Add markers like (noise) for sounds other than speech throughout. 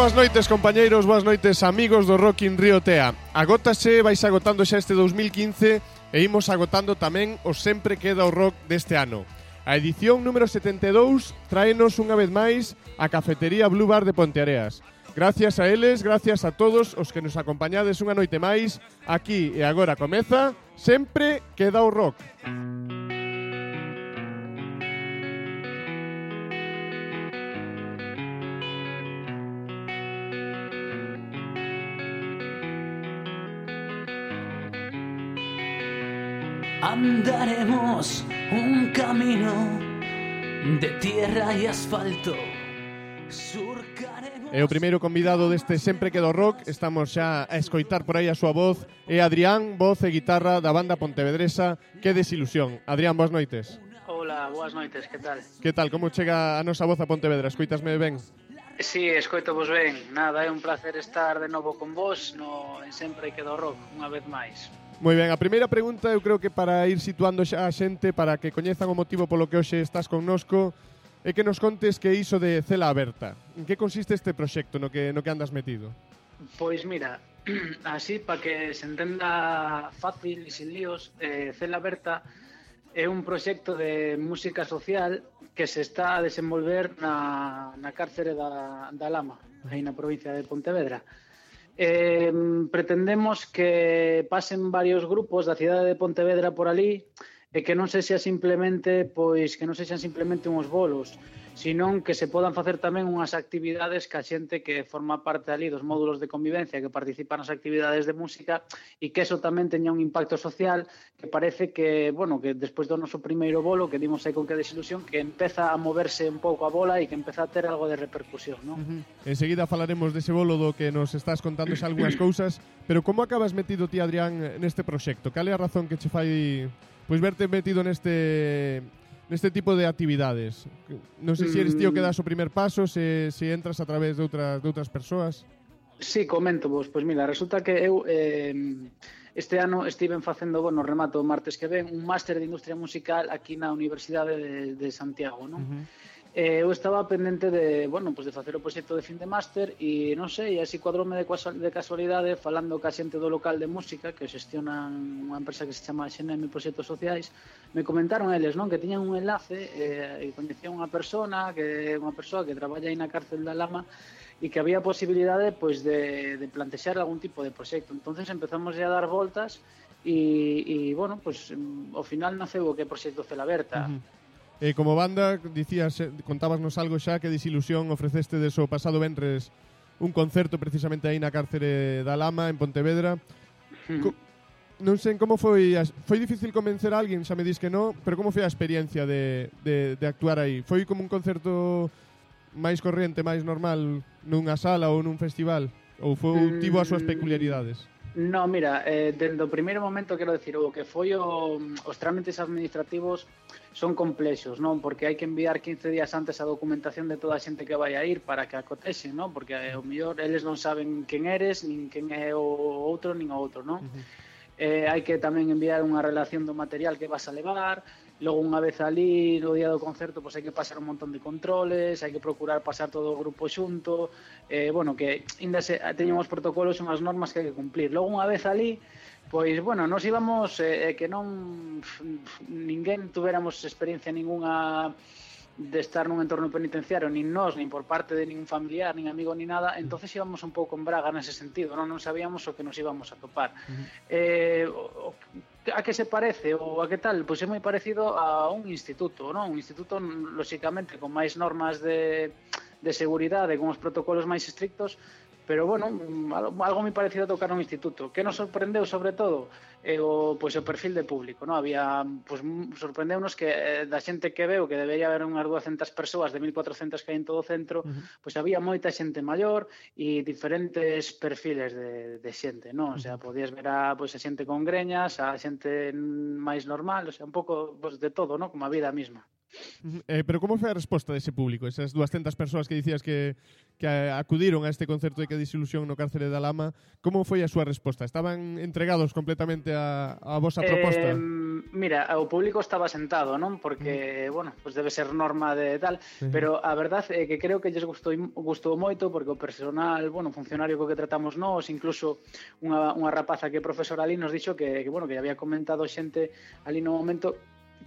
Boas noites, compañeiros, boas noites, amigos do Rock in Rio Tea. Agótase, vais agotando xa este 2015 e imos agotando tamén o sempre queda o rock deste ano. A edición número 72 tráenos unha vez máis a Cafetería Blue Bar de Ponteareas. Gracias a eles, gracias a todos os que nos acompañades unha noite máis. Aquí e agora comeza, sempre queda o rock. Andaremos un camino de tierra y asfalto. Surcaremos... E o primeiro convidado deste Sempre Quedo Rock Estamos xa a escoitar por aí a súa voz É Adrián, voz e guitarra da banda Pontevedresa Que desilusión Adrián, boas noites Hola, boas noites, que tal? Que tal, como chega a nosa voz a Pontevedra? Escoitasme ben? Sí, escoito vos ben Nada, é un placer estar de novo con vos no, en Sempre Quedo Rock Unha vez máis Moi ben, a primeira pregunta eu creo que para ir situando xa a xente para que coñezan o motivo polo que hoxe estás connosco é que nos contes que iso de Cela Aberta. En que consiste este proxecto no que, no que andas metido? Pois mira, (clears throat) así para que se entenda fácil e sin líos, eh, Cela Aberta é un proxecto de música social que se está a desenvolver na, na cárcere da, da Lama, aí na provincia de Pontevedra eh, pretendemos que pasen varios grupos da cidade de Pontevedra por ali e que non se sea simplemente, pois, que non se sean simplemente uns bolos, senón que se podan facer tamén unhas actividades que a xente que forma parte ali dos módulos de convivencia, que participa nas actividades de música e que eso tamén teña un impacto social que parece que, bueno, que despois do noso primeiro bolo que dimos aí con que desilusión que empeza a moverse un pouco a bola e que empeza a ter algo de repercusión, non? Uh -huh. Enseguida falaremos dese bolo do que nos estás contando xa algunhas (coughs) cousas, pero como acabas metido ti, Adrián, neste proxecto? Cal é a razón que che fai pois verte metido neste neste tipo de actividades? Non sei se eres tío que mm. das o primer paso, se, se entras a través de outras, de outras persoas. Sí, comento vos. Pois mira, resulta que eu eh, este ano estiven facendo, bueno, remato o martes que ven, un máster de industria musical aquí na Universidade de, de Santiago, non? Uh -huh eh, eu estaba pendente de, bueno, pues de facer o proxecto de fin de máster e non sei, así cuadrome de, de casualidade falando ca xente do local de música que xestionan unha empresa que se chama Xeneme Proxectos Sociais, me comentaron eles, non, que tiñan un enlace eh, e coñecía unha persona, que unha persoa que traballa aí na cárcel da Lama e que había posibilidade pois de, de plantexar algún tipo de proxecto. Entonces empezamos a dar voltas e, e bueno, pues, mm, ao final naceu o que é Proxecto Celaberta. Uh -huh E como banda, dicías, contábasnos algo xa que disilusión ofreceste deso pasado venres un concerto precisamente aí na cárcere da Lama, en Pontevedra. Mm. Co non sei como foi, foi difícil convencer a alguén, xa me dis que non, pero como foi a experiencia de, de, de actuar aí? Foi como un concerto máis corrente, máis normal nunha sala ou nun festival? Ou foi mm, tivo as súas hmm. peculiaridades? No, mira, eh, dende o primeiro momento quero decir o que foi o, os trámites administrativos son complexos, non? Porque hai que enviar 15 días antes a documentación de toda a xente que vai a ir para que acontece, non? Porque eh, o mellor eles non saben quen eres, nin quen é o outro, nin o outro, non? Uh -huh. Eh, hai que tamén enviar unha relación do material que vas a levar, logo unha vez ali, no día do concerto, pois hai que pasar un montón de controles, hai que procurar pasar todo o grupo xunto, eh, bueno, que ainda se, teñen uns protocolos, unhas normas que hai que cumplir. Logo unha vez ali, Pois, bueno, nos íbamos eh, eh que non ninguén tuveramos experiencia ningunha de estar nun entorno penitenciario, nin nós, nin por parte de ningún familiar, nin amigo, ni nada, entonces íbamos un pouco en braga nese sentido, non, non sabíamos o que nos íbamos a topar. Uh -huh. eh, o, a que se parece ou a que tal? Pois é moi parecido a un instituto, non? Un instituto, lóxicamente, con máis normas de, de seguridade, con os protocolos máis estrictos, pero bueno, mm, algo moi parecido a tocar un instituto. Que nos sorprendeu sobre todo é o pois o perfil de público, non? Había pois mm, sorprendeunos que eh, da xente que veo que debería haber unhas 200 persoas de 1400 que hai en todo o centro, uh -huh. pois había moita xente maior e diferentes perfiles de de xente, non? O sea, podías ver a pois a xente con greñas, a xente máis normal, o sea, un pouco pois de todo, non? Como a vida mesma. Eh, pero como foi a resposta dese público? Esas 200 persoas que dicías que, que acudiron a este concerto de que disilusión no cárcere da Lama, como foi a súa resposta? Estaban entregados completamente a, a vosa proposta? Eh, mira, o público estaba sentado, non? Porque, mm. bueno, pues debe ser norma de tal, sí. pero a verdad é eh, que creo que lles gustou, gustou moito porque o personal, bueno, funcionario co que tratamos nós, incluso unha, unha rapaza que é profesora ali nos dixo que, que bueno, que había comentado xente ali no momento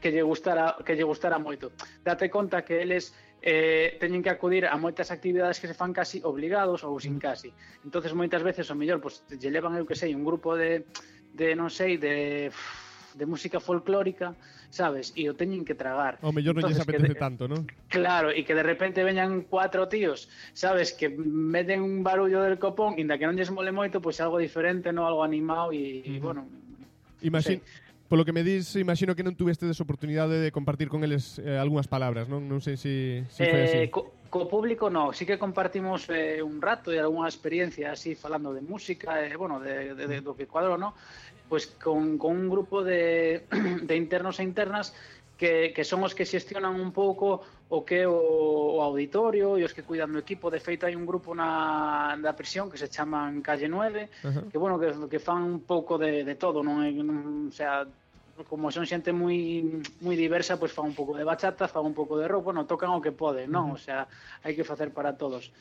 que lle gustara que lle gustara moito. Date conta que eles eh, teñen que acudir a moitas actividades que se fan casi obligados ou sin mm. casi. entonces moitas veces o mellor pois pues, lle levan eu que sei un grupo de de non sei de de música folclórica, sabes? E o teñen que tragar. O mellor non lles apetece de, tanto, non? Claro, e que de repente veñan cuatro tíos, sabes? Que meten un barullo del copón, inda que non lles mole moito, pois pues, algo diferente, non algo animado e. Uh -huh. Mm. bueno... Imagín polo que me dis, imagino que non tuvestes oportunidade de compartir con eles eh, algunhas palabras, non? Non sei se si, si foi así. Eh, co, co público no, sí que compartimos eh, un rato e algunha experiencia así falando de música, eh, bueno, de, de, de, do que cuadro, no? Pois pues con, con un grupo de, (clears throat) de internos e internas que, que son os que xestionan un pouco o que o, o auditorio e os que cuidan do equipo. De feito, hai un grupo na, na prisión que se chaman Calle 9, uh -huh. que, bueno, que, que fan un pouco de, de todo, non, non o sea, como son xente moi moi diversa, pois fan un pouco de bachata, fan un pouco de rock, bueno, tocan o que poden, non? O sea, hai que facer para todos.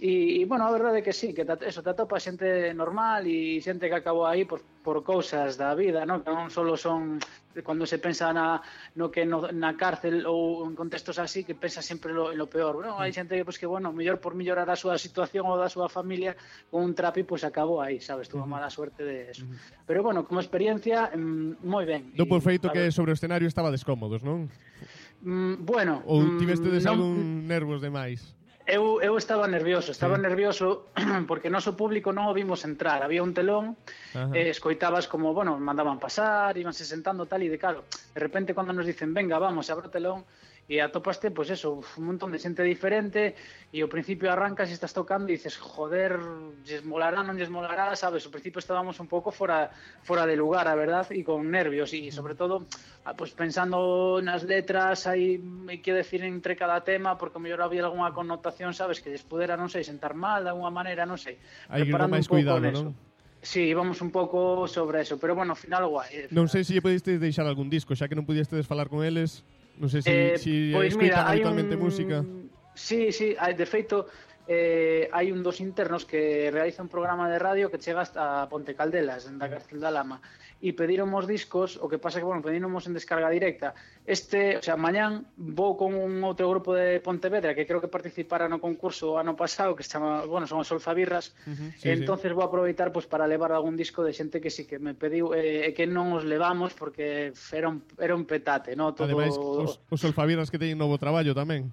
E, e bueno, a verdade é que sí, que te, eso, te atopa xente normal e xente que acabou aí por, por cousas da vida, non? Que non só son cando se pensa na, no que no, na cárcel ou en contextos así que pensa sempre lo, en lo peor, non? Hai mm. xente que, pois, pues, que bueno, mellor por mellorar a súa situación ou da súa familia con un trapi, pois pues, acabou aí, sabes? Tuvo mm-hmm. mala suerte de eso. Mm-hmm. Pero bueno, como experiencia, mm, moi ben. Do por feito que sobre o escenario estaba descómodos, non? Mm, bueno... Ou tiveste mm, non... algún nervos demais? Eu, eu estaba nervioso, estaba sí. nervioso (clears throat) porque noso público non o vimos entrar, había un telón, Ajá. eh, escoitabas como, bueno, mandaban pasar, íbanse sentando tal e de claro, de repente cando nos dicen, venga, vamos, abro o telón, e atopaste, pois pues eso, un montón de xente diferente e ao principio arrancas e estás tocando e dices, joder, lles molará, non lles molará, sabes, ao principio estábamos un pouco fora fora de lugar, a verdad, e con nervios e sobre todo, pois pues, pensando nas letras, hai, hai que decir entre cada tema, porque o mellor había algunha connotación, sabes, que lles pudera, non sei, sentar mal de alguna maneira, non sei. Hai que máis cuidado, non? Sí, íbamos un pouco sobre eso, pero bueno, ao final guai. Non sei se lle podestes deixar algún disco, xa que non pudestes falar con eles. Non sei se, eh, si pois mira, habitualmente un... música. Sí, sí, de feito, eh, hai un dos internos que realiza un programa de radio que chega hasta Ponte Caldelas, da Castell da Lama, e pedíromos discos, o que pasa que, bueno, pedíromos en descarga directa. Este, o sea, mañán vou con un outro grupo de Pontevedra que creo que participara no concurso ano pasado que se chama, bueno, son os Olfavirras, uh -huh, sí, entonces sí. vou aproveitar pues, para levar algún disco de xente que sí que me pediu eh, e eh, que non os levamos porque era un, era un petate, no? Todo... Ademais, os, os Olfavirras que teñen novo traballo tamén.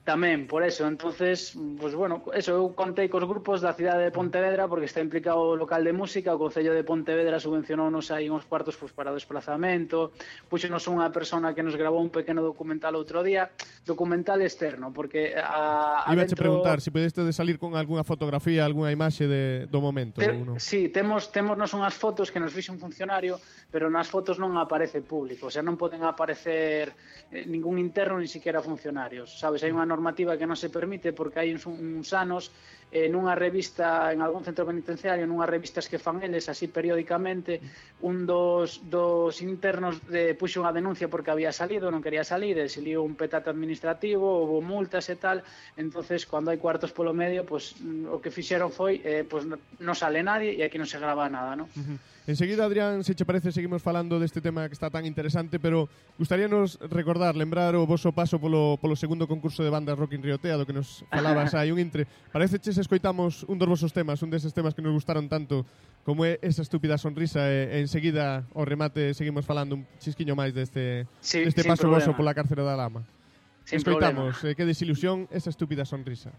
Tamén, por eso, entonces, pues bueno, eso eu contei cos grupos da cidade de Pontevedra porque está implicado o local de música, o Concello de Pontevedra subvencionounos aí uns cuartos pues, para o desplazamento, puxenos unha persona que nos grabou un pequeno documental outro día, documental externo, porque a, a Iba dentro... preguntar se si pudeste de salir con algunha fotografía, algunha imaxe de, do momento. Te, uno. Sí, temos, temos nos unhas fotos que nos fixe un funcionario, pero nas fotos non aparece público, o sea, non poden aparecer eh, ningún interno, ni siquiera funcionarios, sabes, hai unha normativa que non se permite porque hai uns, uns anos eh, nunha revista, en algún centro penitenciario, nunhas revistas que fan eles así periódicamente, un dos, dos internos de, puxo unha denuncia porque había salido, non quería salir, e se liou un petate administrativo, houve multas e tal, entonces cando hai cuartos polo medio, pues, mm, o que fixeron foi, eh, pues, non sale nadie e aquí non se grava nada, non? Uh -huh. Enseguida, Adrián, se che parece, seguimos falando deste tema que está tan interesante, pero gustaríanos recordar, lembrar o voso paso polo, polo segundo concurso de bandas Rock in Riotea, do que nos falabas (laughs) hai un intre. Parece che se escoitamos un dos vosos temas, un deses temas que nos gustaron tanto, como é esa estúpida sonrisa, e, e enseguida, ao remate, seguimos falando un chisquiño máis deste, sí, deste paso voso pola cárcere da lama. Sin Escoitamos, eh, que desilusión esa estúpida sonrisa.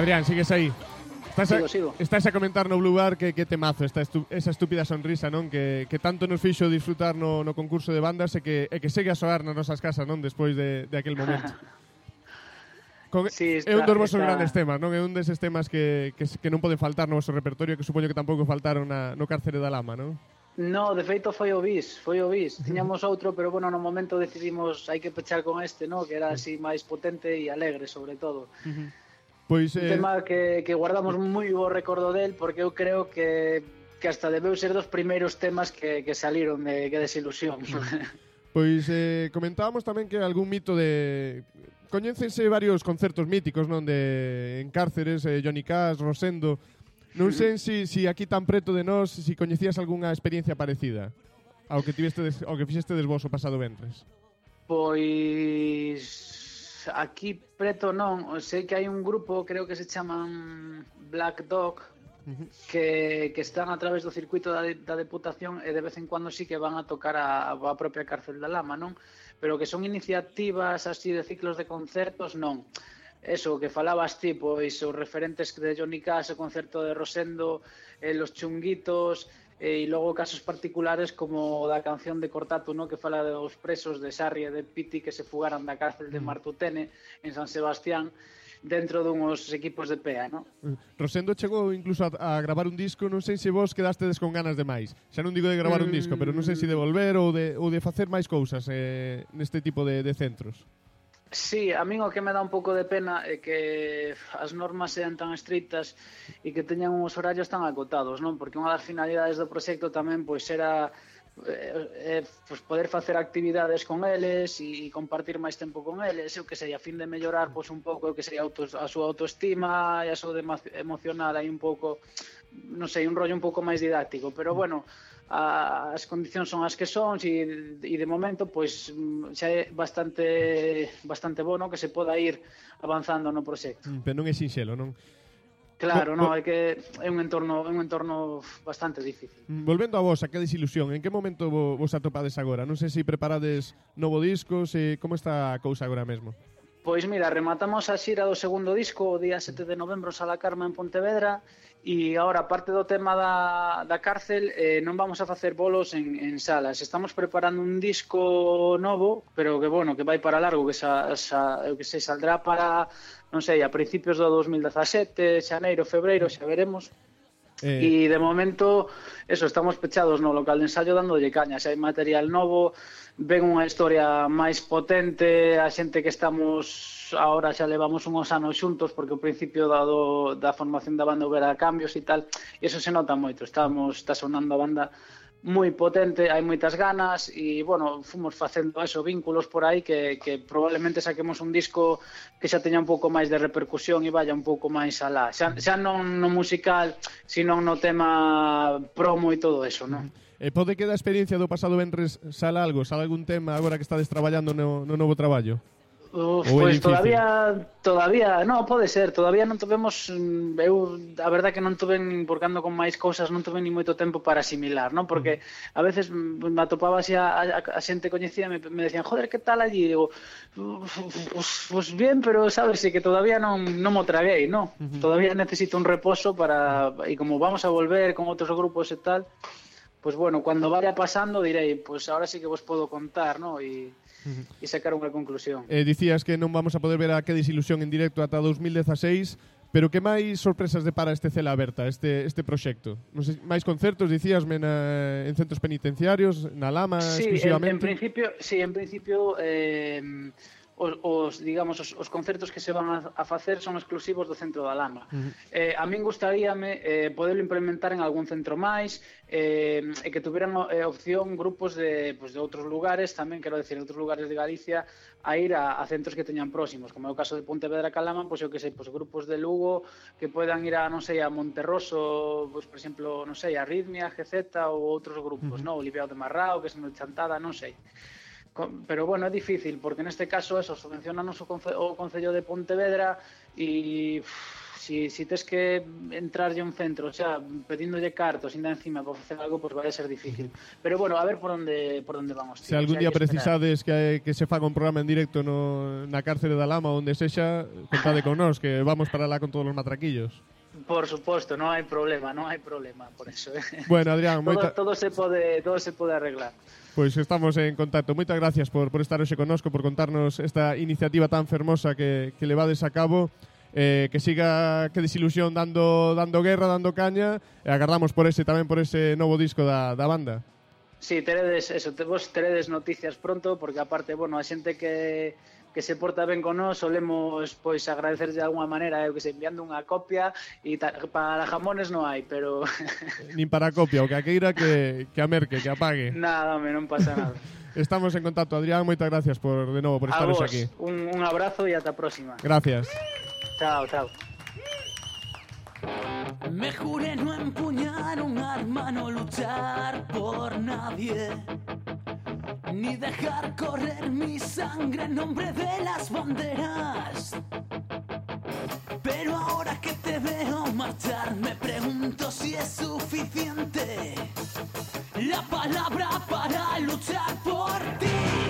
Adrián, sigues aí. Estás sigo, a, sigo. estás a comentar no Blue Bar que, que temazo, esta estu, esa estúpida sonrisa, non? Que, que tanto nos fixo disfrutar no, no concurso de bandas e que, e que segue a soar nas nosas casas, non? Despois de, de aquel momento. (laughs) Con, sí, está, é un dos vosos está... grandes temas, non? É un deses temas que, que, que non poden faltar no vosso repertorio que supoño que tampouco faltaron na, no Cárcere da Lama, non? No, de feito foi o bis, foi o bis. Tiñamos outro, pero bueno, no momento decidimos hai que pechar con este, no, que era así máis potente e alegre sobre todo. Uh -huh. Pois, un eh... tema que, que guardamos moi bo recordo del porque eu creo que, que hasta debeu ser dos primeiros temas que, que saliron de, que desilusión. (laughs) Pois eh, comentábamos tamén que algún mito de... Coñécense varios concertos míticos, non? De en cárceres, eh, Johnny Cash, Rosendo... Non sei se si, si aquí tan preto de nós se si coñecías algunha experiencia parecida ao que tiveste des, ao que fixeste desvos o pasado ventres. Pois aquí preto non, sei que hai un grupo, creo que se chaman Black Dog, que, que están a través do circuito da, da deputación e de vez en cuando sí que van a tocar a, a propia cárcel da Lama, non? Pero que son iniciativas así de ciclos de concertos, non. Eso que falabas ti, pois os referentes de Johnny Cash, o concerto de Rosendo, eh, los chunguitos, Eh, e logo casos particulares como da canción de Cortato, no, que fala dos presos de Sarri e de Piti que se fugaran da cárcel de mm. Martutene en San Sebastián dentro dunos equipos de PEA, no? Mm. Rosendo chegou incluso a, a gravar un disco, non sei se vos quedastes con ganas de máis. Xa non digo de gravar mm. un disco, pero non sei se de volver ou de, ou de facer máis cousas eh, neste tipo de, de centros. Sí, a min o que me dá un pouco de pena é que as normas sean tan estritas e que teñan uns horarios tan acotados, non? Porque unha das finalidades do proxecto tamén pois era eh, eh, pois poder facer actividades con eles e compartir máis tempo con eles, eu que sei, a fin de mellorar pois un pouco o que sería auto, a súa autoestima e a súa emocional aí un pouco, non sei, un rollo un pouco máis didáctico, pero bueno, Ah, as condicións son as que son e, e de momento pois mm, xa é bastante bastante bono que se poda ir avanzando no proxecto. Mm, pero non é sinxelo, non? Claro, non, no, é que é un entorno é un entorno bastante difícil. Mm, volvendo a vos, a que desilusión, en que momento vos atopades agora? Non sei se preparades novo disco, se como está a cousa agora mesmo? Pois mira, rematamos a xira do segundo disco o día 7 de novembro Sala Carma en Pontevedra E agora, parte do tema da, da cárcel, eh, non vamos a facer bolos en, en salas. Estamos preparando un disco novo, pero que, bueno, que vai para largo, que, sa, sa, que se saldrá para, non sei, a principios do 2017, xaneiro, febreiro, xa veremos. Eh... E de momento, eso, estamos pechados no local de ensayo dándolle caña. Se hai material novo, ven unha historia máis potente, a xente que estamos ahora xa levamos unhos anos xuntos porque o principio da, do, da formación da banda houbera cambios e tal, e eso se nota moito, estamos, está sonando a banda moi potente, hai moitas ganas e, bueno, fomos facendo eso, vínculos por aí que, que probablemente saquemos un disco que xa teña un pouco máis de repercusión e vaya un pouco máis alá. Xa, xa non no musical, sino no tema promo e todo eso, non? E pode que da experiencia do pasado venres sala algo, sala algún tema agora que estades traballando no, no novo traballo? Uf, difícil? todavía todavía, no, pode ser, todavía non tuvemos mm, eu a verdade que non tuve nin porque ando con máis cousas, non tuve ni moito tempo para asimilar, non? Porque a veces mm, me atopaba así a, a, a xente coñecida me, me decían, "Joder, que tal allí?" E digo, pues, pues bien, pero sabes, sí que todavía non non mo traguei, non? Todavía necesito un reposo para e como vamos a volver con outros grupos e tal, pues bueno, cuando vaya pasando direi, pues ahora sí que vos podo contar, ¿no? E, e sacar unha conclusión. Eh, dicías que non vamos a poder ver a que desilusión en directo ata 2016, pero que máis sorpresas depara este Cela Aberta, este, este proxecto? Non sei, máis concertos, dicíasme, na, eh, en centros penitenciarios, na Lama, sí, exclusivamente? En, en principio, sí, en principio... Eh, os, os digamos os, os concertos que se van a, a facer son exclusivos do centro da Lama. Uh -huh. Eh a min gustaríame eh poderlo implementar en algún centro máis eh e que tuveran eh, opción grupos de pues, de outros lugares, tamén quero decir, outros lugares de Galicia a ir a, a centros que teñan próximos, como é o caso de Pontevedra Calama, pois pues, eu que sei, pois pues, grupos de Lugo que poidan ir a, non sei, a Monterroso, pois pues, por exemplo, non sei, a Ritmia, GZ ou outros grupos, uh -huh. non, Olivia de Marrao, que son de Chantada, non sei pero bueno, é difícil, porque neste caso eso, subvencionanos o, conce o Concello de Pontevedra e si, si tes que entrar un centro, o sea, pedíndolle cartos ainda encima para facer algo, pois pues vai ser difícil. Pero bueno, a ver por onde por onde vamos. Tío. Se algún día precisades que, que se faga un programa en directo no, na cárcere da Lama, onde sexa, contade con nós, que vamos para lá con todos os matraquillos. Por suposto, non hai problema, non hai problema por eso. Eh? Bueno, Adrián, (laughs) moita... todo, todo se pode todo se pode arreglar. Pois estamos en contacto. Moitas gracias por, por estar hoxe conosco, por contarnos esta iniciativa tan fermosa que, que levades a cabo. Eh, que siga que desilusión dando dando guerra, dando caña e agardamos por ese tamén por ese novo disco da, da banda. Sí, teredes, eso, te, vos teredes noticias pronto porque aparte, bueno, a xente que que se porta ben con nós, solemos pois agradecerlle de alguma maneira, eu que sei, enviando unha copia e ta, para jamones non hai, pero (laughs) Nin para copia, o que a queira que, que a merque, que apague. nada, home, non pasa nada. (laughs) Estamos en contacto, Adrián, moitas gracias por de novo por A estar vos, hoxe aquí. un, un abrazo e ata a próxima. Gracias. Chao, chao. Me juré no empuñar un arma, no luchar por nadie, ni dejar correr mi sangre en nombre de las banderas. Pero ahora que te veo marchar, me pregunto si es suficiente la palabra para luchar por ti.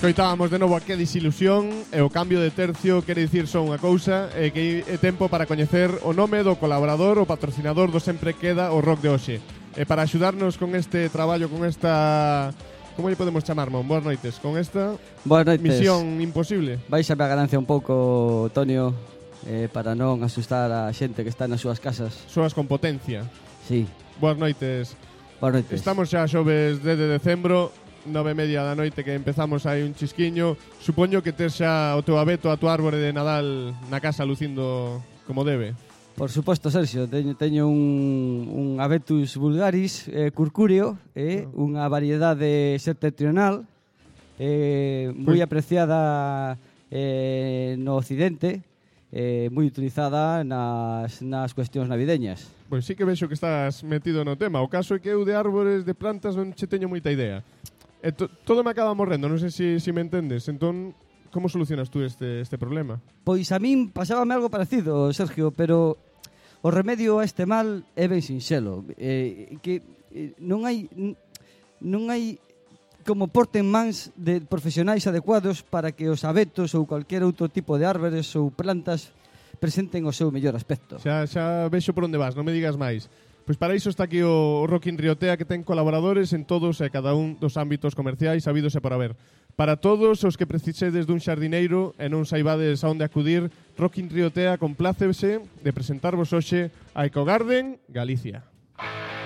Escoitábamos de novo a que disilusión e o cambio de tercio quere dicir só unha cousa e que é tempo para coñecer o nome do colaborador ou patrocinador do Sempre Queda o Rock de hoxe. E para axudarnos con este traballo, con esta... Como lle podemos chamar, Mon? Boas noites. Con esta Boas noites. misión imposible. Vais a ganancia un pouco, Tonio, eh, para non asustar a xente que está nas súas casas. Soas con potencia. Sí. Boas noites. Boas noites. Estamos xa xoves 10 de decembro nove e media da noite que empezamos aí un chisquiño. Supoño que tes xa o teu abeto a tua árbore de Nadal na casa lucindo como debe. Por suposto, Sergio, teño, teño un, un abetus vulgaris eh, curcúreo, eh, no. unha variedade septentrional eh, moi apreciada eh, no occidente, eh, moi utilizada nas, nas cuestións navideñas. Pois sí que vexo que estás metido no tema. O caso é que eu de árbores de plantas non che teño moita idea. E to, todo me acaba morrendo, non sei se si, si me entendes. Entón, como solucionas tú este, este problema? Pois a min pasábame algo parecido, Sergio, pero o remedio a este mal é ben sinxelo. Eh, que eh, non hai non hai como porten mans de profesionais adecuados para que os abetos ou calquera outro tipo de árbores ou plantas presenten o seu mellor aspecto. Xa, xa vexo por onde vas, non me digas máis. Pois para iso está aquí o Rockin Riotea que ten colaboradores en todos e cada un dos ámbitos comerciais sabidos e para ver. Para todos os que precisedes dun xardineiro e non saibades a onde acudir, Rockin Riotea complácese de presentarvos hoxe a Ecogarden Galicia. Galicia.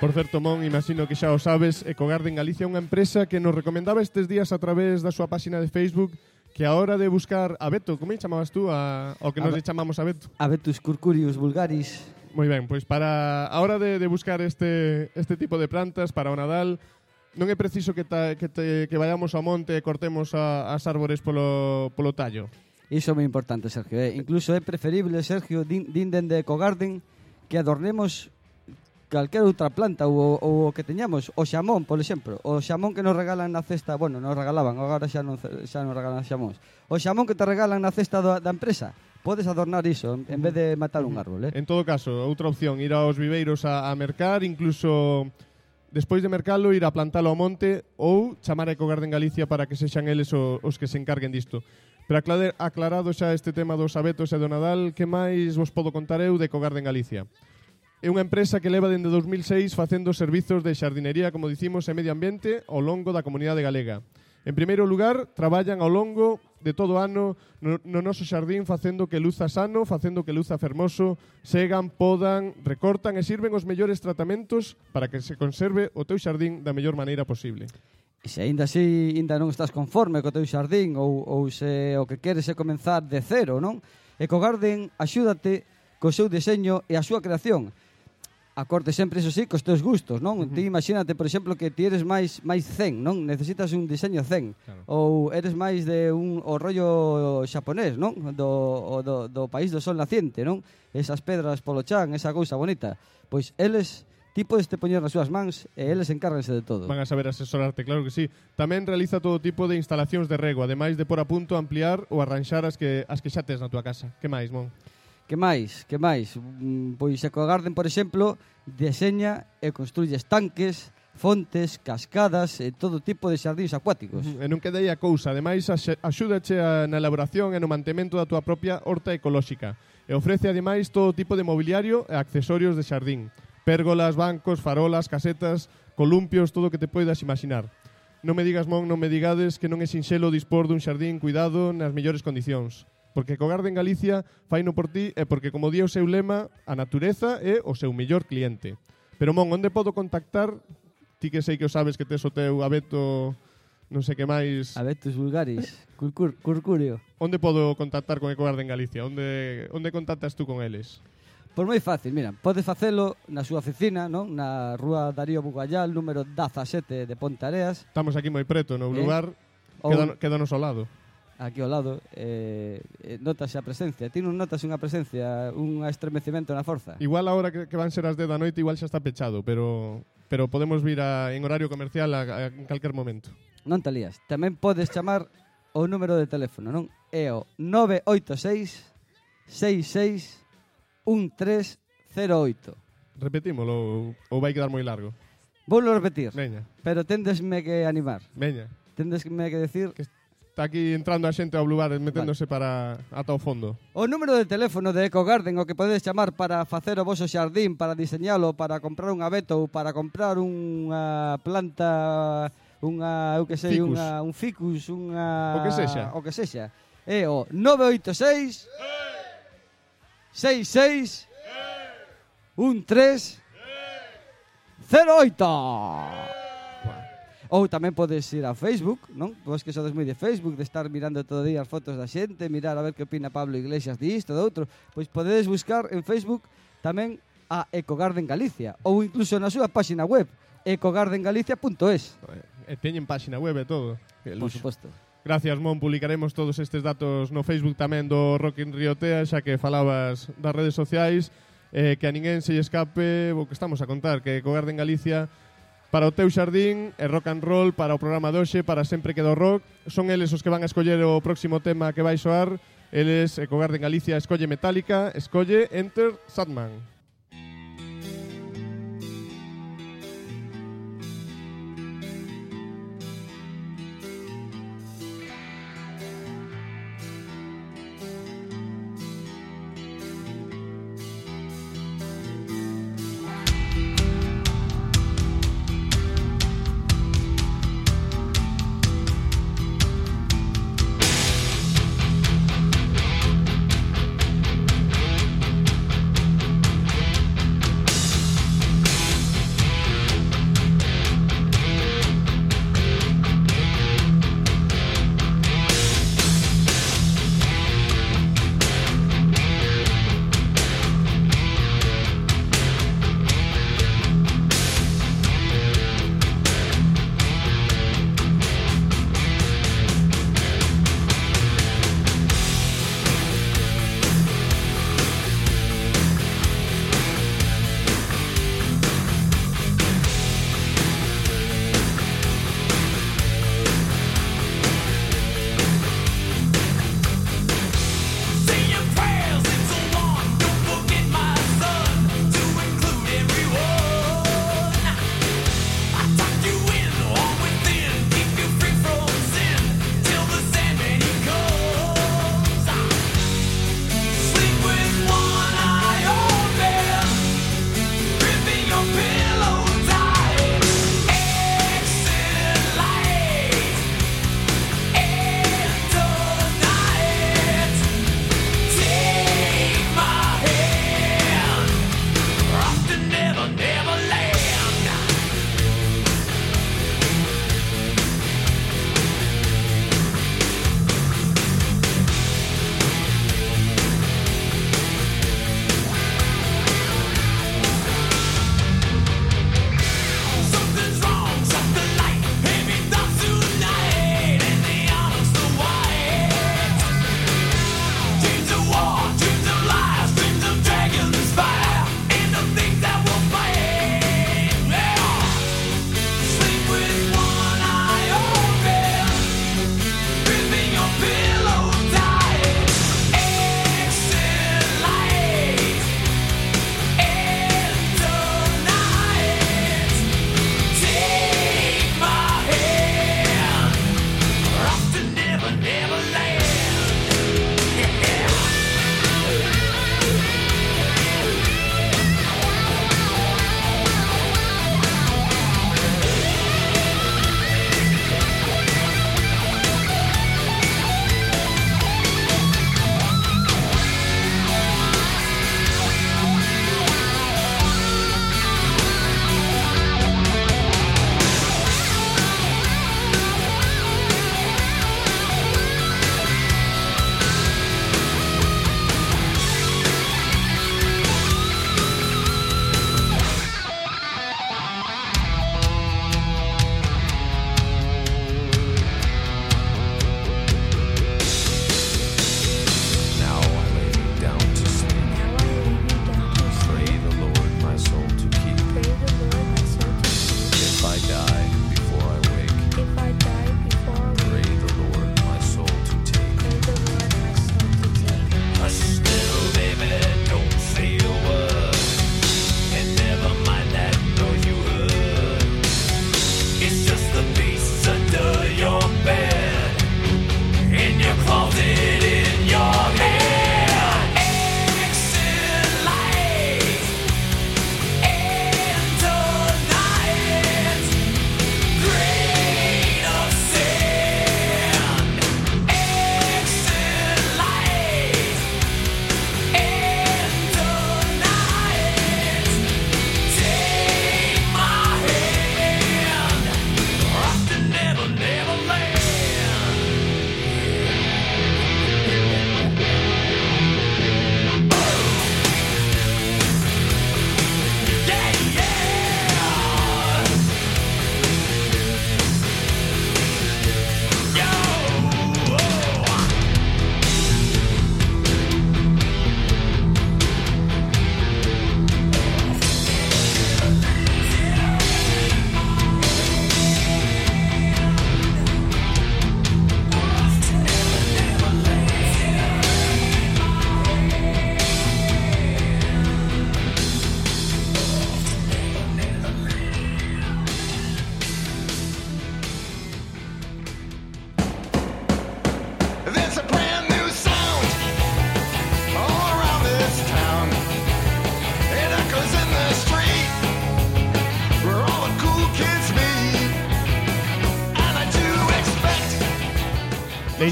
Por certo, Mon, imagino que xa o sabes, EcoGarden Galicia é unha empresa que nos recomendaba estes días a través da súa páxina de Facebook que a hora de buscar abeto, como lle chamabas tú a, ao que nos lle chamamos abeto? Abetus curcurius vulgaris. Moi ben, pois para a hora de, de buscar este, este tipo de plantas para o Nadal, non é preciso que, ta, que, te, que vayamos ao monte e cortemos a, as árbores polo, polo tallo. Iso é moi importante, Sergio. Eh? Incluso é preferible, Sergio, din, din dende Ecogarden, que adornemos calquera outra planta ou, ou o que teñamos, o xamón, por exemplo, o xamón que nos regalan na cesta, bueno, nos regalaban, agora xa non xa non regalan xamóns. O xamón que te regalan na cesta da, da empresa, podes adornar iso en, en vez de matar un árbol, eh? En todo caso, outra opción, ir aos viveiros a, a mercar, incluso despois de mercalo ir a plantalo ao monte ou chamar a Ecogarden Galicia para que sexan eles o, os que se encarguen disto. Pero aclarado xa este tema dos abetos e do Nadal, que máis vos podo contar eu de Ecogarden Galicia? É unha empresa que leva dende 2006 facendo servizos de xardinería, como dicimos, e medio ambiente ao longo da comunidade galega. En primeiro lugar, traballan ao longo de todo o ano no, no noso xardín facendo que luza sano, facendo que luza fermoso, segan, podan, recortan e sirven os mellores tratamentos para que se conserve o teu xardín da mellor maneira posible. E se aínda así aínda non estás conforme co teu xardín ou, ou se o que queres é comenzar de cero, non? Eco Garden axúdate co seu deseño e a súa creación acorde sempre, eso sí, cos teus gustos, non? Uh -huh. Ti imagínate, por exemplo, que ti eres máis máis zen, non? Necesitas un diseño zen. Claro. Ou eres máis de un o rollo xaponés, non? Do, o, do, do país do sol naciente, non? Esas pedras polo chan, esa cousa bonita. Pois eles ti podes te poñer nas súas mans e eles encárganse de todo. Van a saber asesorarte, claro que sí. Tamén realiza todo tipo de instalacións de rego, ademais de por a punto ampliar ou arranxar as que, as que xa tes na túa casa. Que máis, Mon? Que máis? Que máis? Mm, pois Ecogarden, por exemplo, deseña e construye estanques, fontes, cascadas e todo tipo de xardíns acuáticos. E non queda aí a cousa, ademais axúdache na elaboración e no mantemento da túa propia horta ecolóxica e ofrece ademais todo tipo de mobiliario e accesorios de xardín, pérgolas, bancos, farolas, casetas, columpios, todo o que te poidas imaginar. Non me digas, mon, non me digades que non é sinxelo dispor dun xardín cuidado nas mellores condicións porque Cogarden Galicia faino por ti e porque, como di o seu lema, a natureza é o seu mellor cliente. Pero, Mon, onde podo contactar? Ti que sei que o sabes que tes o teu abeto non sei que máis... Abetos vulgaris, curcur, curcurio. Onde podo contactar con Ecogarden Galicia? Onde, onde contactas tú con eles? Por moi fácil, mira, podes facelo na súa oficina, non? Na rúa Darío Bugallal, número 17 de Pontareas. Estamos aquí moi preto no eh? lugar, ou... quedanos ao lado aquí ao lado eh, eh notase a presencia ti non notas unha presencia un estremecimento na forza igual agora que, que van ser as 10 da noite igual xa está pechado pero pero podemos vir a, en horario comercial a, a, en calquer momento non te lías tamén podes chamar o número de teléfono non é o 986 66 1308 repetímolo ou vai quedar moi largo Voulo repetir. Veña. Pero tendesme que animar. Veña. Tendesme que decir que, Está aquí entrando a xente ao lugar meténdose vale. para ata o fondo. O número de teléfono de Eco Garden o que podedes chamar para facer o voso xardín, para diseñalo, para comprar un abeto ou para comprar unha planta, unha, eu que sei, ficus. unha, un ficus, unha... O que sexa. O que sexa. É o 986... ¡Eh! 66... ¡Eh! 13... ¡Eh! 08... Ou tamén podes ir a Facebook, non? Vos que sodes moi de Facebook, de estar mirando todo o día as fotos da xente, mirar a ver que opina Pablo Iglesias disto, isto, de outro. Pois podedes buscar en Facebook tamén a Ecogarden Galicia ou incluso na súa páxina web ecogardengalicia.es E teñen páxina web e todo. Por suposto. Gracias, Mon. Publicaremos todos estes datos no Facebook tamén do Rock in Riotea, xa que falabas das redes sociais, eh, que a ninguén se lle escape o que estamos a contar, que Ecogarden Galicia Para o teu xardín e rock and roll, para o programa doxe, para sempre que do rock, son eles os que van a escoller o próximo tema que vai soar. Eles, Ecogarden Galicia, escolle Metallica, escolle Enter Sadman.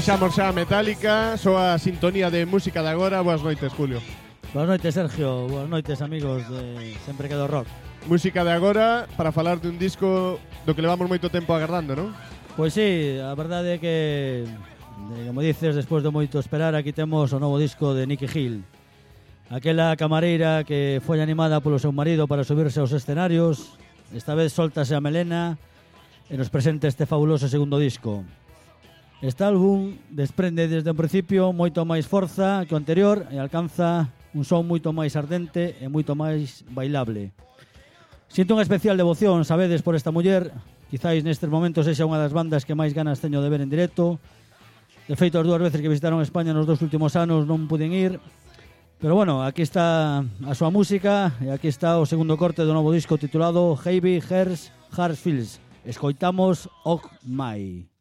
Deixamos xa Metallica, soa a sintonía de música de agora. Boas noites, Julio. Boas noites, Sergio. Boas noites, amigos de Sempre Quedo Rock. Música de agora para falar de un disco do que levamos moito tempo agardando, non? Pois sí, a verdade é que, eh, como dices, despois de moito esperar, aquí temos o novo disco de Nicky Hill. Aquela camareira que foi animada polo seu marido para subirse aos escenarios, esta vez soltase a melena e nos presenta este fabuloso segundo disco. Este álbum desprende desde o principio moito máis forza que o anterior e alcanza un son moito máis ardente e moito máis bailable. Sinto unha especial devoción, sabedes, por esta muller. Quizáis nestes momentos sexa unha das bandas que máis ganas teño de ver en directo. De feito, as dúas veces que visitaron España nos dos últimos anos non puden ir. Pero bueno, aquí está a súa música e aquí está o segundo corte do novo disco titulado Heavy Hearts Hearts Fields. Escoitamos Og Mai.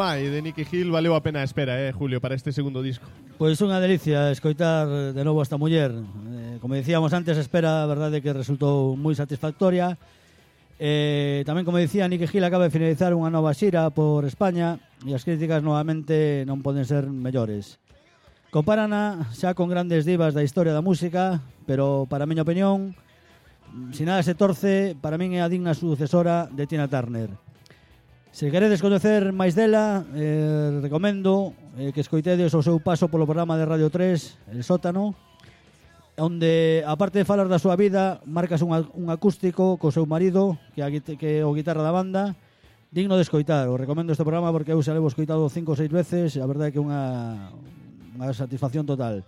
My de Nicky Hill valeu a pena a espera, eh, Julio, para este segundo disco. Pois pues unha delicia escoitar de novo a esta muller. Eh, como dicíamos antes, espera, a verdade que resultou moi satisfactoria. Eh, tamén, como dicía, Nicky Hill acaba de finalizar unha nova xira por España e as críticas novamente non poden ser mellores. Comparana xa con grandes divas da historia da música, pero para a miña opinión, se nada se torce, para min é a digna sucesora de Tina Turner. Se queredes coñecer máis dela, eh, recomendo eh, que escoitedes o seu paso polo programa de Radio 3, El Sótano, onde, aparte de falar da súa vida, marcas un, un acústico co seu marido, que, a, que o guitarra da banda, digno de escoitar. O recomendo este programa porque eu xa levo escoitado cinco ou seis veces, a verdade é que é unha, unha satisfacción total.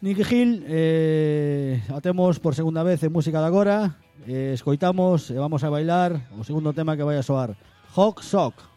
Nicky Hill eh, atemos por segunda vez en Música de Agora. Eh, Escoitamos e eh, vamos a bailar o segundo tema que vai a soar Hawk Sock.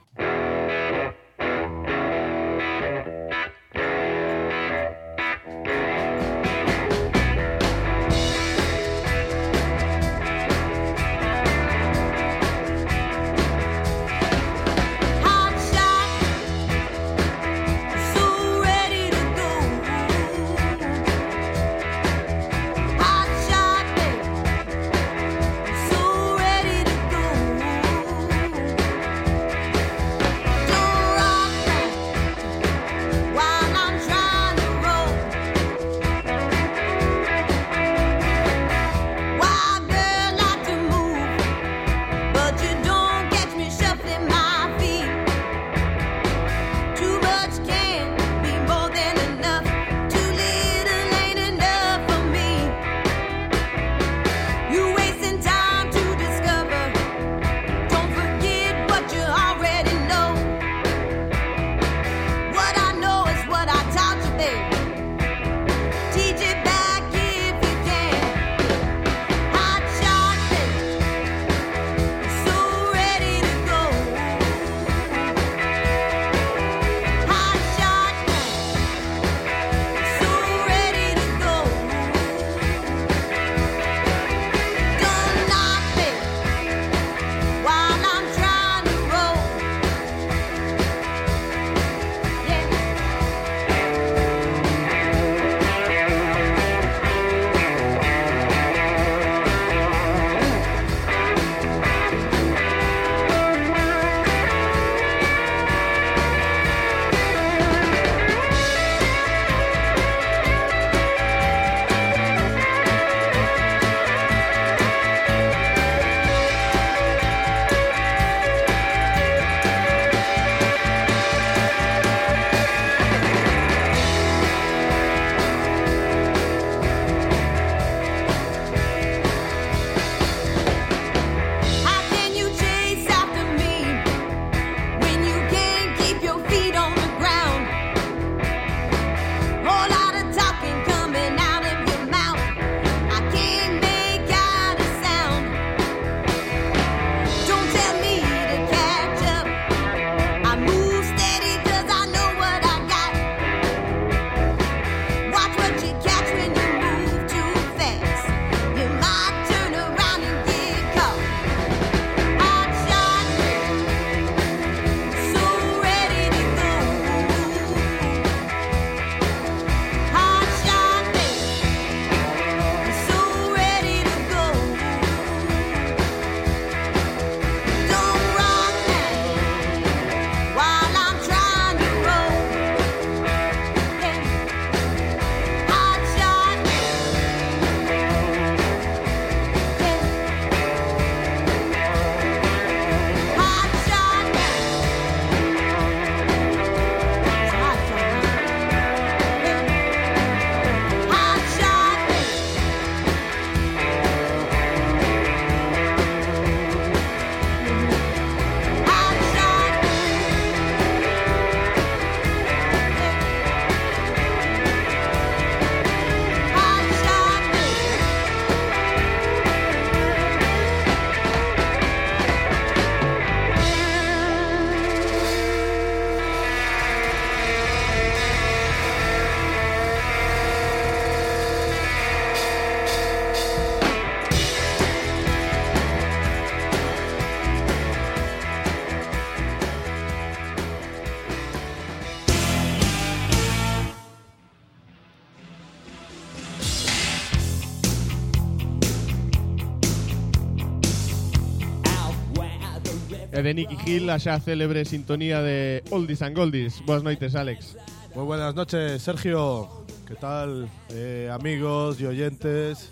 De Nicky Gil, a xa célebre sintonía de Oldies and Goldies. Boas noites, Alex. Muy buenas noches, Sergio. ¿Qué tal, eh, amigos y oyentes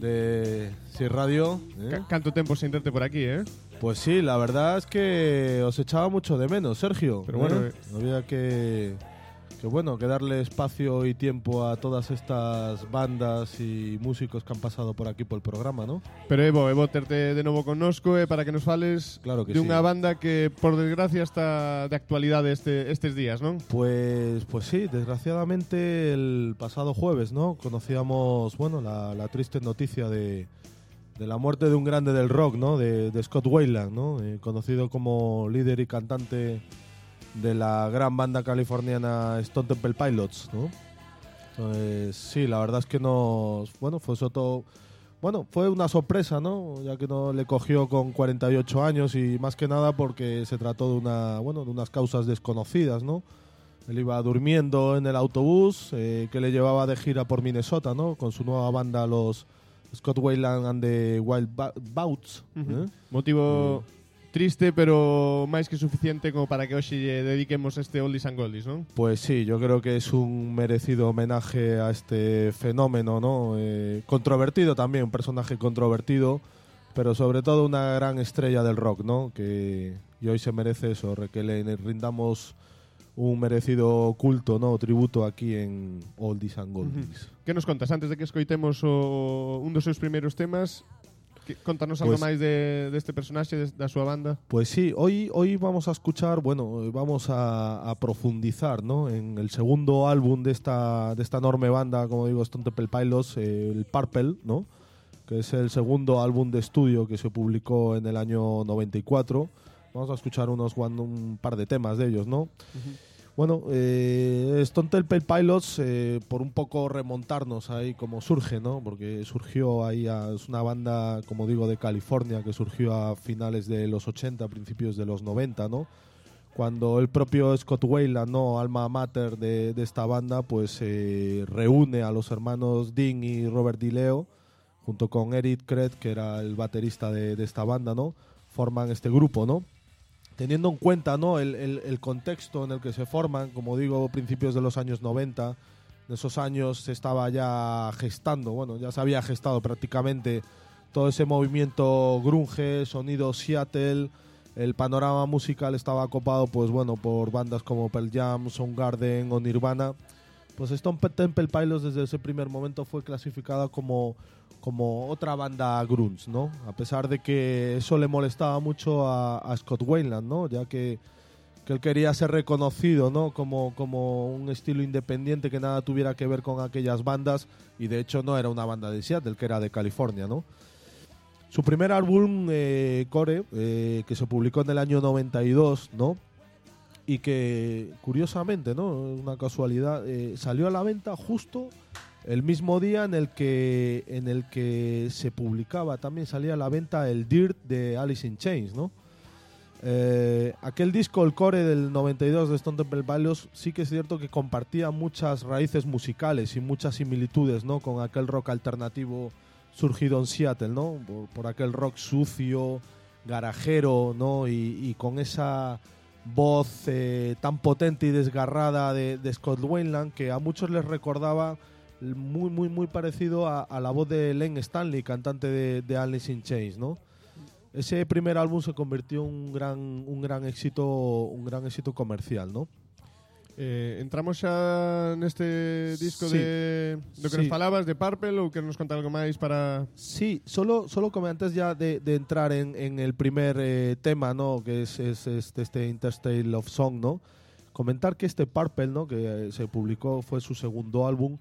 de Si Radio? ¿eh? Ca- Canto tempo sen terte por aquí, eh? Pues sí, la verdad es que os echaba mucho de menos, Sergio. Pero bueno, ¿eh? había que, que bueno que darle espacio y tiempo a todas estas bandas y músicos que han pasado por aquí por el programa, ¿no? Pero Evo, Evo terte de novo connosco eh, para que nos fales Claro que de unha sí. banda que, por desgracia, está de actualidade este, estes días, non? Pues, pues sí, desgraciadamente el pasado jueves, ¿no? Conocíamos, bueno, la, la triste noticia de, de la muerte de un grande del rock, ¿no? De, de Scott Weiland, ¿no? Eh, conocido como líder y cantante de la gran banda californiana Stone Temple Pilots, ¿no? Entonces, sí, la verdad es que nos, bueno, fue Soto, bueno, fue una sorpresa, ¿no? Ya que no le cogió con 48 años y más que nada porque se trató de una, bueno, de unas causas desconocidas, ¿no? Él iba durmiendo en el autobús eh, que le llevaba de gira por Minnesota, ¿no? Con su nueva banda, los Scott Weiland and the Wild Ba- Bouts. ¿eh? Motivo triste, pero máis que suficiente como para que hoxe lle dediquemos este Oldies and Goldies, non? Pues sí, yo creo que es un merecido homenaje a este fenómeno, ¿no? Eh, controvertido también, un personaje controvertido, pero sobre todo una gran estrella del rock, ¿no? Que y hoy se merece eso, que le rindamos un merecido culto, ¿no? Tributo aquí en Oldies and Goldies. Que nos contas antes de que escoitemos o un dos seus primeiros temas? Contanos algo Pues- máis de, deste personaxe, des- da súa banda. Pues sí, hoy, hoy vamos a escuchar, bueno, vamos a, a profundizar ¿no? en el segundo álbum de esta, de esta enorme banda, como digo, Stone Temple Pilots, eh, el Purple, ¿no? que es el segundo álbum de estudio que se publicó en el año 94. Vamos a escuchar unos un par de temas de ellos, ¿no? Bueno, eh, Stone Temple Pilots, eh, por un poco remontarnos ahí como surge, ¿no? Porque surgió ahí, a- es una banda, como digo, de California que surgió a finales de los 80, principios de los 90, ¿no? Cuando el propio Scott Weiland, ¿no? Alma mater de, de esta banda, pues eh, reúne a los hermanos Dean y Robert DiLeo, junto con Eric Kret, que era el baterista de, de esta banda, ¿no? Forman este grupo, ¿no? Teniendo en cuenta ¿no? el, el- contexto en el que se forman, como digo, principios de los años 90, en esos años se estaba ya gestando, bueno, ya se había gestado prácticamente todo ese movimiento grunge, sonido Seattle, el panorama musical estaba copado, pues bueno, por bandas como Pearl Jam, Soundgarden o Nirvana. Pues Stone Temple Pilots desde ese primer momento fue clasificada como, como otra banda grunge, ¿no? A pesar de que eso le molestaba mucho a, a Scott Weiland, ¿no? Ya que, que él quería ser reconocido, ¿no? Como, como un estilo independiente que nada tuviera que ver con aquellas bandas y de hecho no era una banda de Seattle, que era de California, ¿no? Su primer álbum, eh, Core, eh, que se publicó en el año 92, ¿no? Y que, curiosamente, ¿no? Una casualidad, eh, salió a la venta justo el mismo día en el que en el que se publicaba también salía a la venta el Dirt de Alice in Chains, ¿no? Eh, aquel disco, el core del 92 de Stone Temple Pilots, sí que es cierto que compartía muchas raíces musicales y muchas similitudes, ¿no? Con aquel rock alternativo surgido en Seattle, ¿no? Por, aquel rock sucio, garajero, ¿no? Y con esa voz eh, tan potente y desgarrada de, Scott Weiland que a muchos les recordaba muy, muy, muy parecido a, la voz de Len Stanley, cantante de, de Alice in Chains, ¿no? Ese primer álbum se convirtió en un gran, un gran éxito, un gran éxito comercial, ¿no? Eh, entramos xa neste disco Sí. de do que Sí. nos falabas de Purple ou que nos contar algo máis para Sí, solo, solo como antes ya de, de entrar en, en el primer eh, tema, ¿no? Que es, es este, este Interstate Love Song, ¿no? Comentar que este Purple, ¿no? Que eh, se publicó, fue su segundo álbum,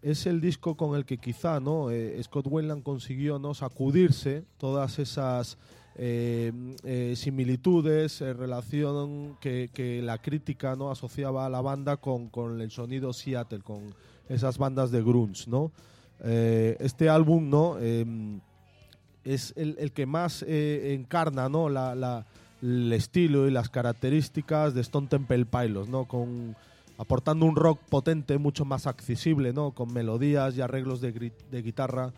es el disco con el que quizá, ¿no? Eh, Scott Weiland consiguió, ¿no? Sacudirse todas esas eh, eh, similitudes, eh, relación que, la crítica, ¿no? Asociaba a la banda con, con el sonido Seattle, con esas bandas de grunge, ¿no? Este álbum, ¿no? Em, es el, que más encarna, ¿no? La, el estilo y las características de Stone Temple Pilots, ¿no? Con aportando un rock potente, mucho más accesible, ¿no? Con melodías y arreglos de guitarra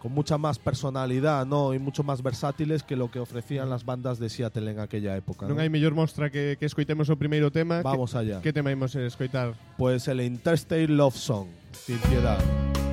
con mucha más personalidad, ¿no? Y mucho más versátiles que lo que ofrecían las bandas de Seattle en aquella época. Non ¿no? hai mellor mostra que, que escoitemos o primeiro tema. Vamos que, allá. Que tema imos a escoitar? Pues el Interstate Love Song, sin piedad. Waiting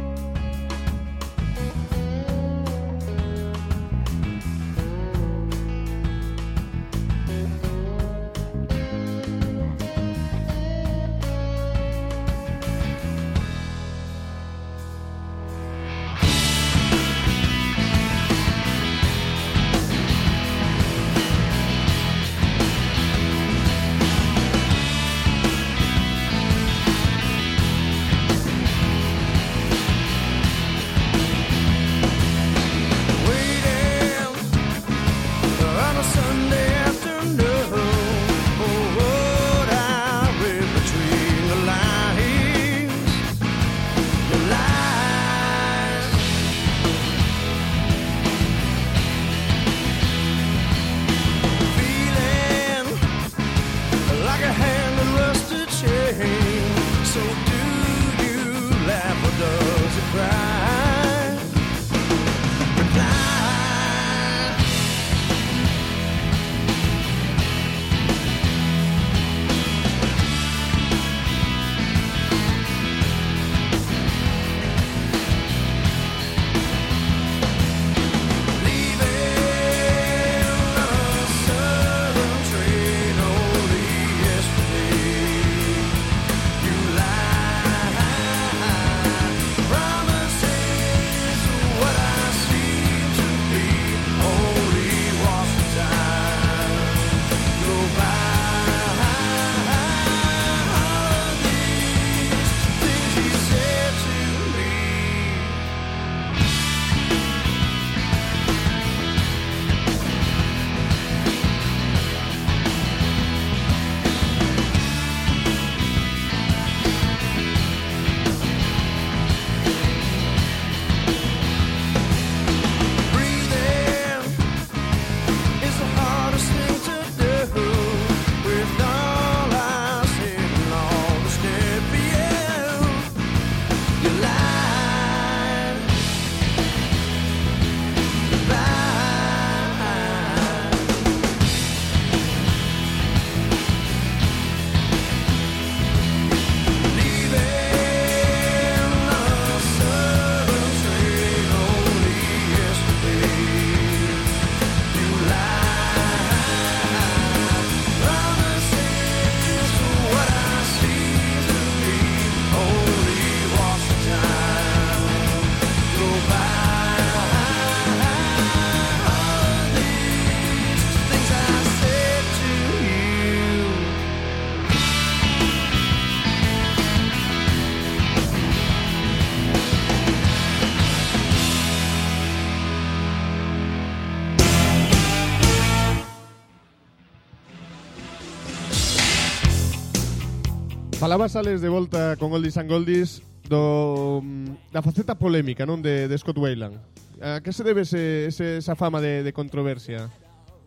Falabas ales de volta con Oldies and Goldies do, mm, da faceta polémica non de, de Scott Wayland. A que se debe ese, ese, esa fama de, de controversia?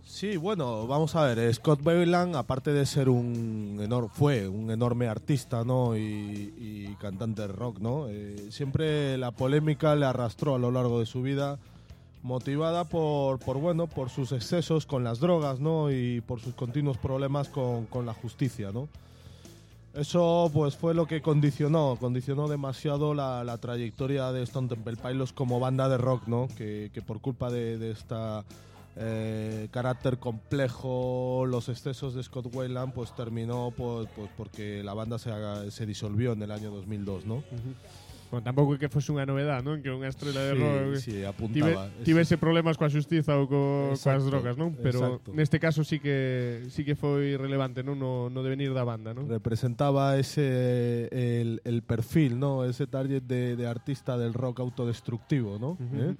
Sí, bueno, vamos a ver, eh, Scott Weiland, aparte de ser un enorme, fue un enorme artista, ¿no? Y, y cantante de rock, ¿no? Eh, siempre la polémica le arrastró a lo largo de su vida, motivada por, por, bueno, por sus excesos con las drogas, ¿no? Y por sus continuos problemas con, con la justicia, ¿no? Eso pues fue lo que condicionó, condicionó demasiado la, la trayectoria de Stone Temple Pilots como banda de rock, ¿no? Que, que por culpa de, de esta eh, carácter complejo, los excesos de Scott Weiland, pues terminó pues, pues porque la banda se, se disolvió en el año 2002, ¿no? Bueno, tampouco que fose unha novedade, non? Que unha estrela de rock sí, tive, apuntaba. tivese problemas coa xustiza ou co, coas Exacto, drogas, non? Pero exacto. neste caso sí que sí que foi relevante, non? No, no devenir da banda, non? representaba ese el, el perfil, ¿no? Ese target de, de artista del rock autodestructivo, ¿no? Ujú. ¿Eh?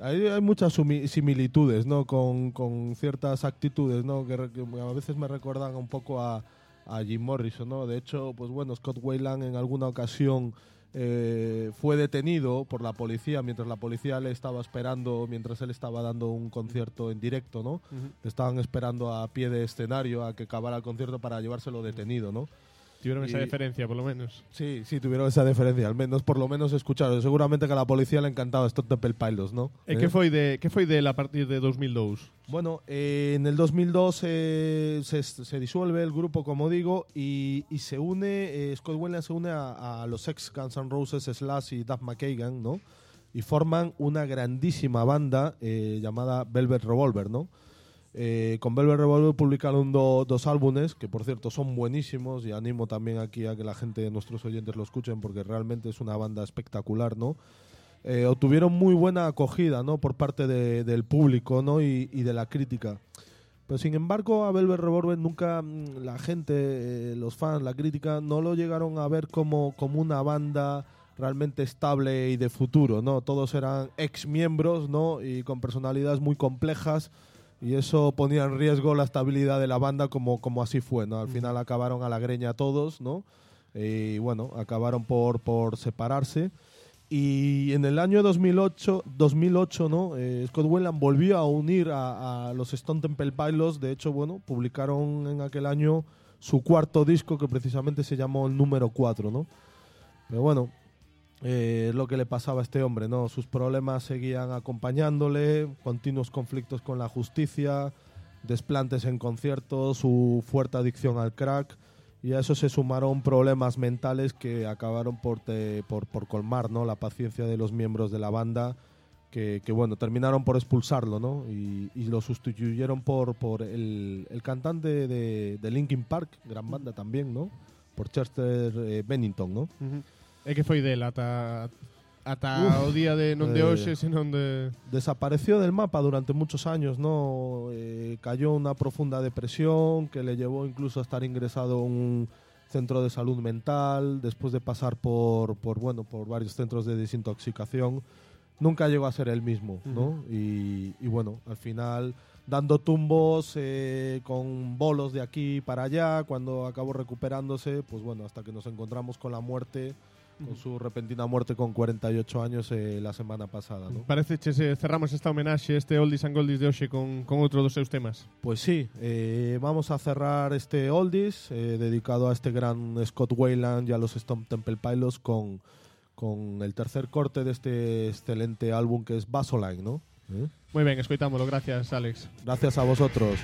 Hay, hay muchas similitudes, ¿no? Con, con ciertas actitudes, ¿no? Que, que a veces me recuerdan un poco a, a Jim Morrison, ¿no? De hecho, pues bueno, Scott Weiland en alguna ocasión eh, fue detenido por la policía mientras la policía le estaba esperando, mientras él estaba dando un concierto en directo, ¿no? Estaban esperando a pie de escenario a que acabara el concierto para llevárselo detenido, ¿no? Tuvieron esa diferencia, por lo menos. Sí, sí, tuvieron esa diferencia, al menos por lo menos escucharon. Seguramente que a la policía le encantaba Stone Temple Pilots, ¿no? E ¿Eh? que foi de foi del a partir de 2002? Bueno, eh, en el 2002 eh, se, se disuelve el grupo, como digo, y, y se une, eh, Scott Weiland se une a, a los ex Guns N' Roses, Slash y Duff McKagan, ¿no? Y forman una grandísima banda eh, llamada Velvet Revolver, ¿no? Eh, con Velvet Revolver publicaron do- dos álbumes, que por cierto son buenísimos, y animo también aquí a que la gente, nuestros oyentes lo escuchen, porque realmente es una banda espectacular, ¿no? eh, obtuvieron muy buena acogida ¿no? por parte de- del público ¿no? y, y de la crítica. Pero sin embargo, a Velvet Revolver nunca mm, la gente, eh, los fans, la crítica, no lo llegaron a ver como, como una banda realmente estable y de futuro, ¿no? Todos eran ex miembros, ¿no? Y con personalidades muy complejas y eso ponía en riesgo la estabilidad de la banda como, como así fue, ¿no? Al final acabaron a la greña todos, ¿no? Y bueno, acabaron por, por separarse. Y en el año 2008, 2008 ¿no? Eh, Scott Weiland volvió a unir a, a los Stone Temple Pilots. De hecho, bueno, publicaron en aquel año su cuarto disco que precisamente se llamó el número 4, ¿no? Pero bueno, eh, lo que le pasaba a este hombre, ¿no? Sus problemas seguían acompañándole, continuos conflictos con la justicia, desplantes en conciertos, su fuerte adicción al crack y a eso se sumaron problemas mentales que acabaron por, te- por, por colmar ¿no? la paciencia de los miembros de la banda que, que, bueno terminaron por expulsarlo ¿no? y, y lo sustituyeron por, por el, el cantante de, de Linkin Park gran banda también ¿no? por Chester eh, Bennington ¿no? É que foi del ata ata Uf, o día de non de eh, hoxe, senón de desapareció del mapa durante muchos años, ¿no? Eh, cayó una profunda depresión que le llevó incluso a estar ingresado en un centro de salud mental, después de pasar por, por bueno, por varios centros de desintoxicación, nunca llegó a ser el mismo, ¿no? y, y bueno, al final dando tumbos eh, con bolos de aquí para allá, cuando acabó recuperándose, pues bueno, hasta que nos encontramos con la muerte, con su repentina muerte con 48 años eh, la semana pasada, ¿no? Parece se cerramos esta homenaxe, este Oldies and Goldies de hoxe con, con outro dos seus temas. Pues sí, eh, vamos a cerrar este Oldies eh, dedicado a este gran Scott Weiland y a los Stone Temple Pilots con, con el tercer corte de este excelente álbum que es Basoline, ¿no? Moi ben, escoitámolo, gracias Alex. Gracias a vosotros.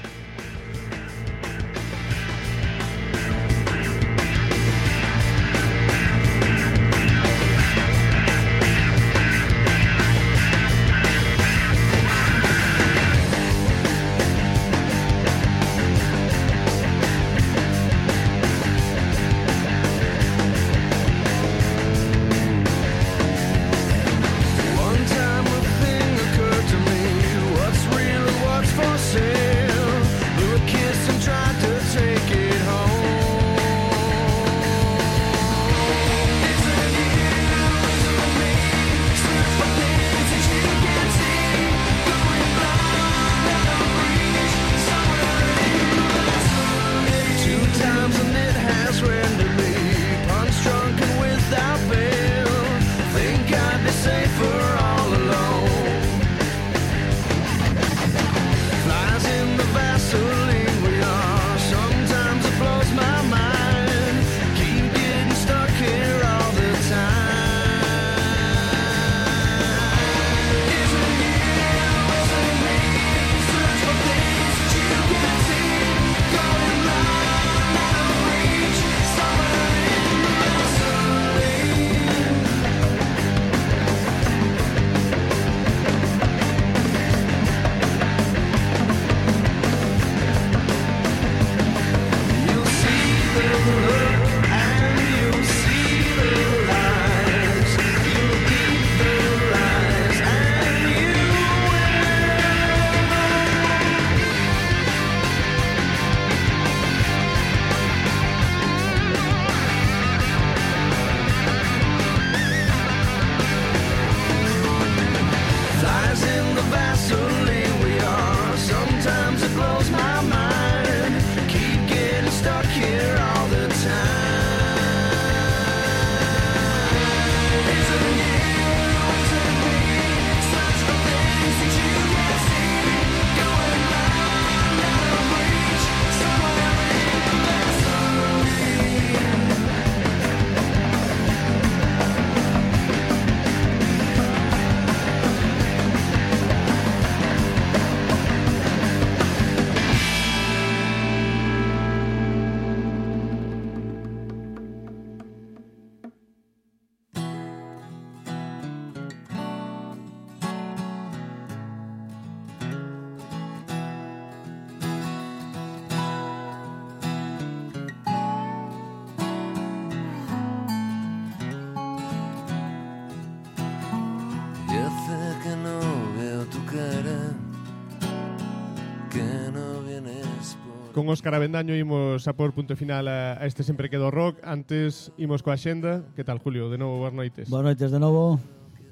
Con Óscar Avendaño imos a por punto final a, a este Sempre Quedo Rock. Antes imos coa xenda. Que tal, Julio? De novo, boas noites. Boas noites de novo.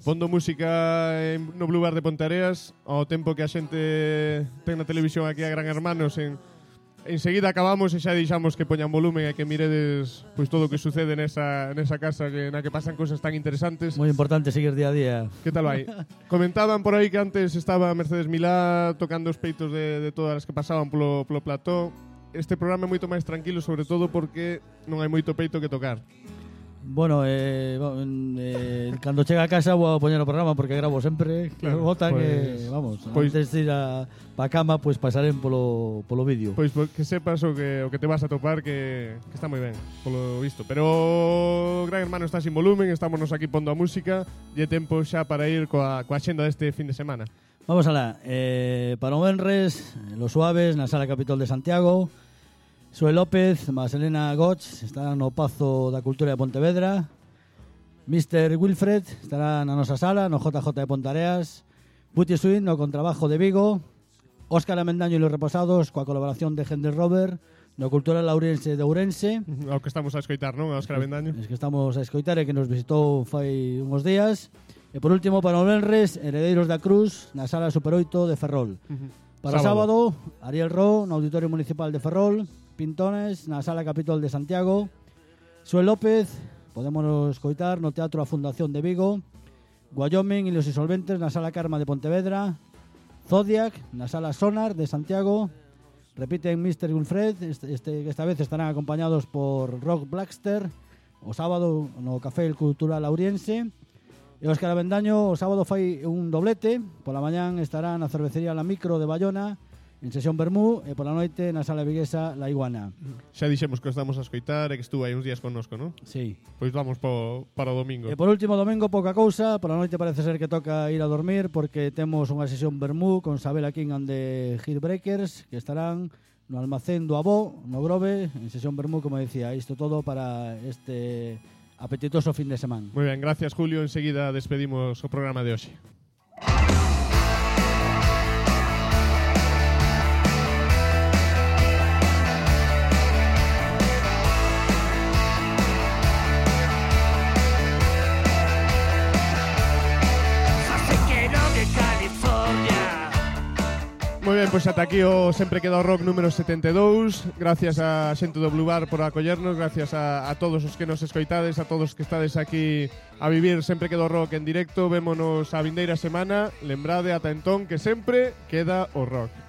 Fondo música en, no Blue Bar de Pontareas, ao tempo que a xente ten na televisión aquí a Gran Hermanos en enseguida acabamos e xa deixamos que poñan volumen e que miredes pois todo o que sucede nesa, nesa casa que, na que pasan cousas tan interesantes. Moi importante seguir día a día. Que tal vai? (laughs) Comentaban por aí que antes estaba Mercedes Milá tocando os peitos de, de todas as que pasaban polo, polo plató. Este programa é moito máis tranquilo, sobre todo porque non hai moito peito que tocar. Bueno, eh, eh, cando chega a casa vou a poñer o programa porque gravo sempre que claro, votan pues, pois, eh, vamos, pois, antes de ir a, pa cama, pois pues, pasaren polo, polo vídeo. Pois pues, que sepas o que, o que te vas a topar que, que está moi ben, polo visto. Pero Gran Hermano está sin volumen, estamos aquí pondo a música e é tempo xa para ir coa, coa xenda deste fin de semana. Vamos alá, eh, para o Benres, Los Suaves, na Sala Capitol de Santiago, Sue López, más Elena Gotch, estarán no Pazo da Cultura de Pontevedra. Mr. Wilfred estará na nosa sala, no JJ de Pontareas. Puti Swin no Contrabajo de Vigo. Óscar Amendaño e los Reposados coa colaboración de Henry Robert no Cultura Laurense de Ourense. (laughs) Ao que estamos a escoitar, non? A Óscar Amendaño. Es que estamos a escoitar e que nos visitou fai uns días. E por último, para o Benres, Heredeiros da Cruz na Sala Super 8 de Ferrol. Para sábado, sábado Ariel Ro no Auditorio Municipal de Ferrol. Pintones, na Sala Capitol de Santiago, Sue López, podemos escoitar no Teatro A Fundación de Vigo, Wyoming e los Insolventes na Sala Karma de Pontevedra, Zodiac na Sala Sonar de Santiago, repiten Mr. Wilfred, este, esta vez estarán acompañados por Rock Blackster, o sábado no Café Cultural Lauriense, E Óscar Avendaño o sábado fai un doblete. Pola mañán estará na cervecería La Micro de Bayona en Sesión Bermú e pola noite na Sala Viguesa La Iguana. Xa dixemos que os a escoitar e que estuvo aí uns días connosco, non? Sí. Pois vamos po, para o domingo. E por último, domingo pouca cousa, pola noite parece ser que toca ir a dormir porque temos unha sesión Bermú con Sabela King and the Hillbreakers que estarán no almacén do Abó, no Grove, en sesión Bermú, como decía. Isto todo para este apetitoso fin de semana. Moi ben, gracias Julio. Enseguida despedimos o programa de hoxe. ben, pois ata aquí o Sempre Queda o Rock número 72 Gracias a xente do Blue Bar por acollernos. Gracias a, a todos os que nos escoitades A todos que estades aquí a vivir Sempre Queda o Rock en directo. Vémonos a vindeira semana. Lembrade ata entón que sempre queda o rock.